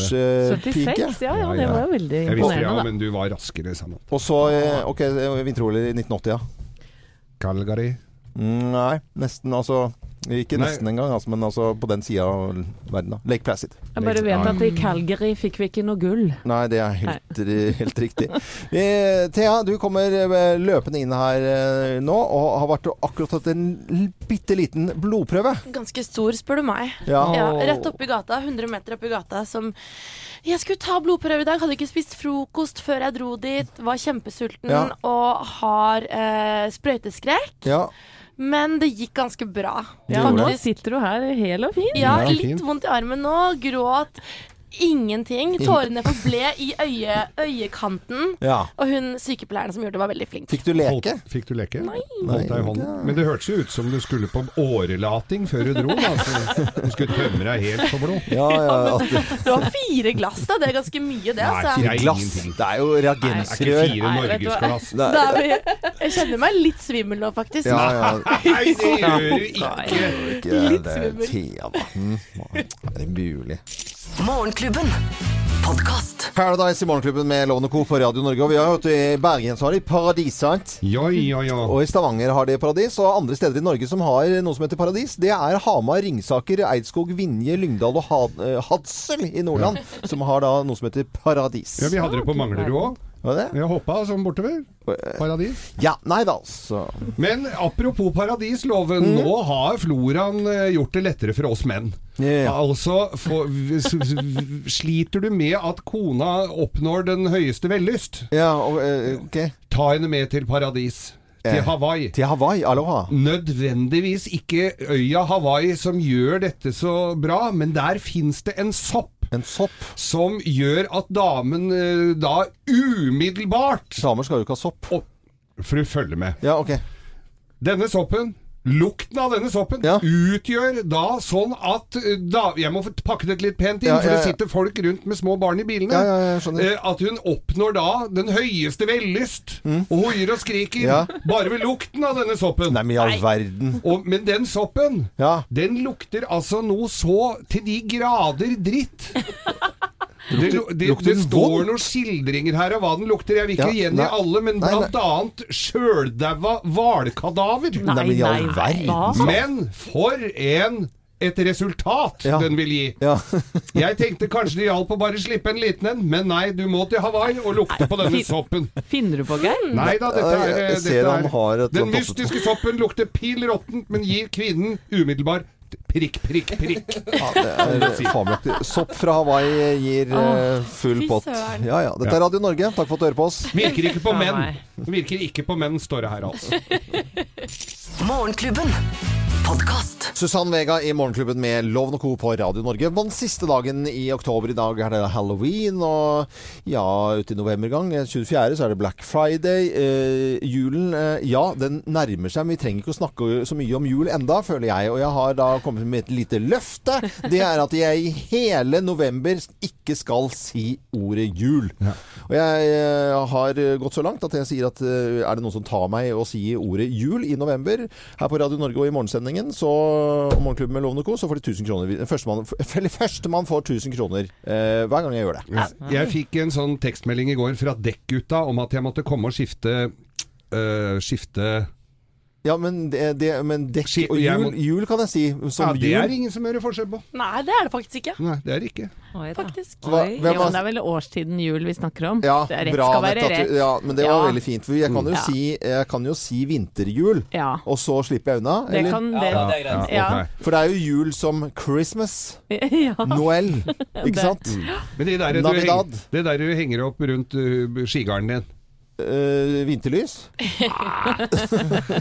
sportspike. 76, ja, ja, det var jo veldig Jeg visste imponerende, ja, da. men du var raskere Samantha. Og så eh, ok, vinter-OL i 1980, ja. Calgary. Mm, Nei, nesten. Altså Ikke Nei. nesten engang, altså, men altså på den sida av verden. da Lake Placid. Jeg bare vet at i Calgary fikk vi ikke noe gull. Nei, det er helt, helt riktig. Thea, du kommer eh, løpende inn her eh, nå og har vært og akkurat tatt en bitte liten blodprøve. Ganske stor, spør du meg. Ja. rett oppi gata, 100 meter oppi gata, som Jeg skulle ta blodprøve i dag, hadde ikke spist frokost før jeg dro dit, var kjempesulten Ja. og har eh, sprøyteskrekk. Ja. Men det gikk ganske bra. Ja, nå sitter du her hel og fin. Ja, Ja, litt vondt i armen nå. Gråt ingenting. Tårene forble i øye, øyekanten. Ja. Og hun sykepleieren som gjorde det, var veldig flink. Fikk du leke? Holdt, fikk du leke? Nei. Men det hørtes jo ut som du skulle på årelating før du dro. Da. Så du skulle tømme deg helt for blod. Ja, ja, at, Det var fire glass, da. Det er ganske mye, det. Nei, Altså. fire Fire glass. Det er jo Det er ikke fire Nei, vet du hva? norgesglass. Nei. Jeg kjenner meg litt svimmel nå, faktisk. Ja, ja. Nei, det gjør du ikke! Ikke Litt det svimmel. Det. Mm, Er det mulig? Morgenklubben. Podcast. Paradise i Morgenklubben med Lovende Co. på Radio Norge. Og vi har hørt i Bergen så har de Paradis, sant? Ja, ja, ja. Og i Stavanger har de Paradis, og andre steder i Norge som har noe som heter Paradis, det er Hamar, Ringsaker, Eidskog, Vinje, Lyngdal og eh, Hadsel i Nordland, som har da noe som heter Paradis. ja, vi hadde det på Manglerud òg. Var det? Har hoppa sånn bortover. Paradis. Ja, nei da, altså. Men apropos paradisloven, Mm. nå har floraen eh, gjort det lettere for oss menn. Yeah. Altså, for, sliter du med at kona oppnår den høyeste vellyst? Ja, eh, ok. Ta henne med til paradis. Til Eh, Hawaii. Til Hawaii, aloha. Nødvendigvis ikke øya Hawaii som gjør dette så bra, men der fins det en sopp. En sopp? Som gjør at damen eh, da umiddelbart Damer skal jo ikke ha sopp. For du følger med. Ja, ok. Denne soppen Lukten av denne soppen utgjør da sånn at eh, da, Jeg må pakke det litt pent inn, Ja, for ja, det sitter folk rundt med små barn i bilene. Ja, ja, ja. Eh, At hun oppnår da den høyeste vellyst. Og hoier og skriker. Mm. Ja. Bare ved lukten av denne soppen. Nei, men i all verden. Og, men den soppen, Ja. den lukter altså noe så til de grader dritt. Det, det, det, det står noen skildringer her av hva den lukter. Jeg vil ikke Ja, gjengi nei. alle, men Nei, nei. blant annet sjøldaua hvalkadaver. Nei, nei, all. Men for en et resultat Ja. den vil gi. Ja. Jeg tenkte kanskje det hjalp å bare slippe en liten en, men nei, du må til Hawaii og lukte på denne soppen. Finner du på, Geir? Nei da, dette er, dette er Den mystiske soppen lukter pill råttent, men gir kvinnen umiddelbar prikk, prikk, prikk. Ja, det er fabelaktig. Sopp fra Hawaii gir eh, full fy pott. søren. Ja, ja. Dette er Radio Norge. Takk for at du hører på oss. Virker ikke på menn. Virker ikke på menn, står det her altså. Morgenklubben. Podkast. Susann Vega i Morgenklubben med Loven og Co. på Radio Norge. Den siste dagen i oktober i dag er det halloween, og ja, ute i november gang, 24. så er det Black Friday. Eh, julen, eh, ja, den nærmer seg, men vi trenger ikke å snakke så mye om jul enda, føler jeg. Og jeg har da kommet med et lite løfte. Det er at jeg i hele november ikke skal si ordet jul. Og jeg eh, har gått så langt at jeg sier at eh, er det noen som tar meg og sier ordet jul i november her på Radio Norge og i morgensendingen, så om Morgenklubben med Lovende Co, så får de 1000 kroner. Førstemann første får 1000 kroner eh, hver gang jeg gjør det. Jeg fikk en sånn tekstmelding i går fra Dekkgutta om at jeg måtte komme og skifte øh, Skifte Ja, men, det, det, men dekk og hjul, jul, må- jul kan jeg si. Som Ja, det jul. er ingen som gjør forskjell på. Nei, det er det faktisk ikke. Nei, det er det ikke. Faktisk. Hva- Jo, hvem det er vel årstiden jul vi snakker om. Ja, det er rett bra, skal være rett. Ja, men det var Ja. veldig fint. For jeg kan jo, Ja. si, jeg kan jo si vinterjul, Ja. og så slipper jeg unna. Det eller? kan- det- Ja, det er greit. Ja. ok. For det er jo jul som Christmas. Ja. Noel. Ikke sant? sant? Men det der, du Navidad. det der du henger opp rundt uh, skigarden din Eh, vinterlys?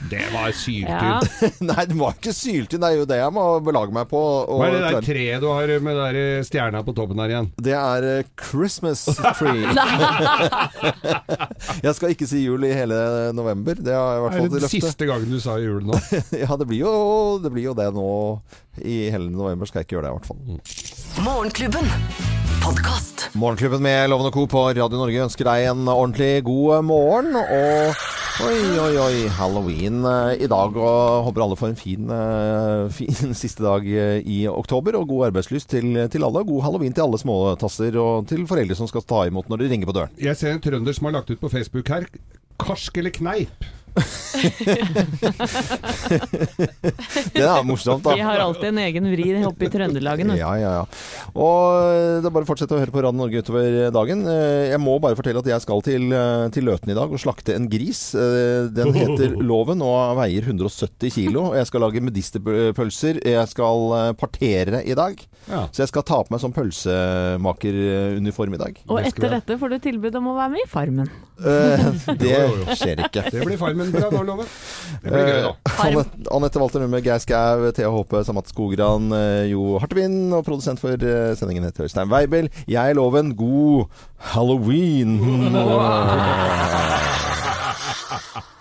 Det var syltynn. Ja. Nei, det var ikke syltynn. Det er jo det jeg må belage meg på. og Hva er det der treet du har med der eh, stjerna på toppen her igjen? Det er eh, Christmas tree. jeg skal ikke si jul i hele november. Det har jeg i hvert Er fall det til løfte. siste gangen du sa jul nå? ja, det blir, jo, det blir jo det nå. I hele november skal jeg ikke gjøre det, i hvert fall. Morgenklubben. Podkast. Morgenklubben med Loven og Co. på Radio Norge ønsker deg en ordentlig god morgen. Og oi, oi, oi, halloween eh, i dag. Og håper alle får en fin, eh, fin siste dag eh, i oktober. Og god arbeidslyst til, til alle. God halloween til alle småtasser og til foreldre som skal ta imot når de ringer på døren. Jeg ser en trønder som har lagt ut på Facebook her. Karsk eller kneip? Det er morsomt, da. Vi har alltid en egen vri oppe i Trøndelagen. Ja, ja, ja. Og det er bare å fortsette å høre på Radio Norge utover dagen. Eh, Jeg må bare fortelle at jeg skal til, eh, til Løten i dag og slakte en gris. Eh, Den heter Loven og veier 170 kilo. Og Jeg skal lage medisterpølser. Jeg skal eh, partere i dag. Ja. Så jeg skal ta på meg sånn pølsemakeruniform i dag. Og etter dette får du tilbud om å være med i Farmen. Eh, Det skjer ikke. Det blir Farmen bra nå, Loven. Det blir gøy, da. Anette, Anette Walter Numme, Geir Skau, Thea Håpe, Samat Skogran, eh, Jo Hartvin og produsent for eh, sendingen heter Øystein Weibel. Jeg lover Loven. God halloween!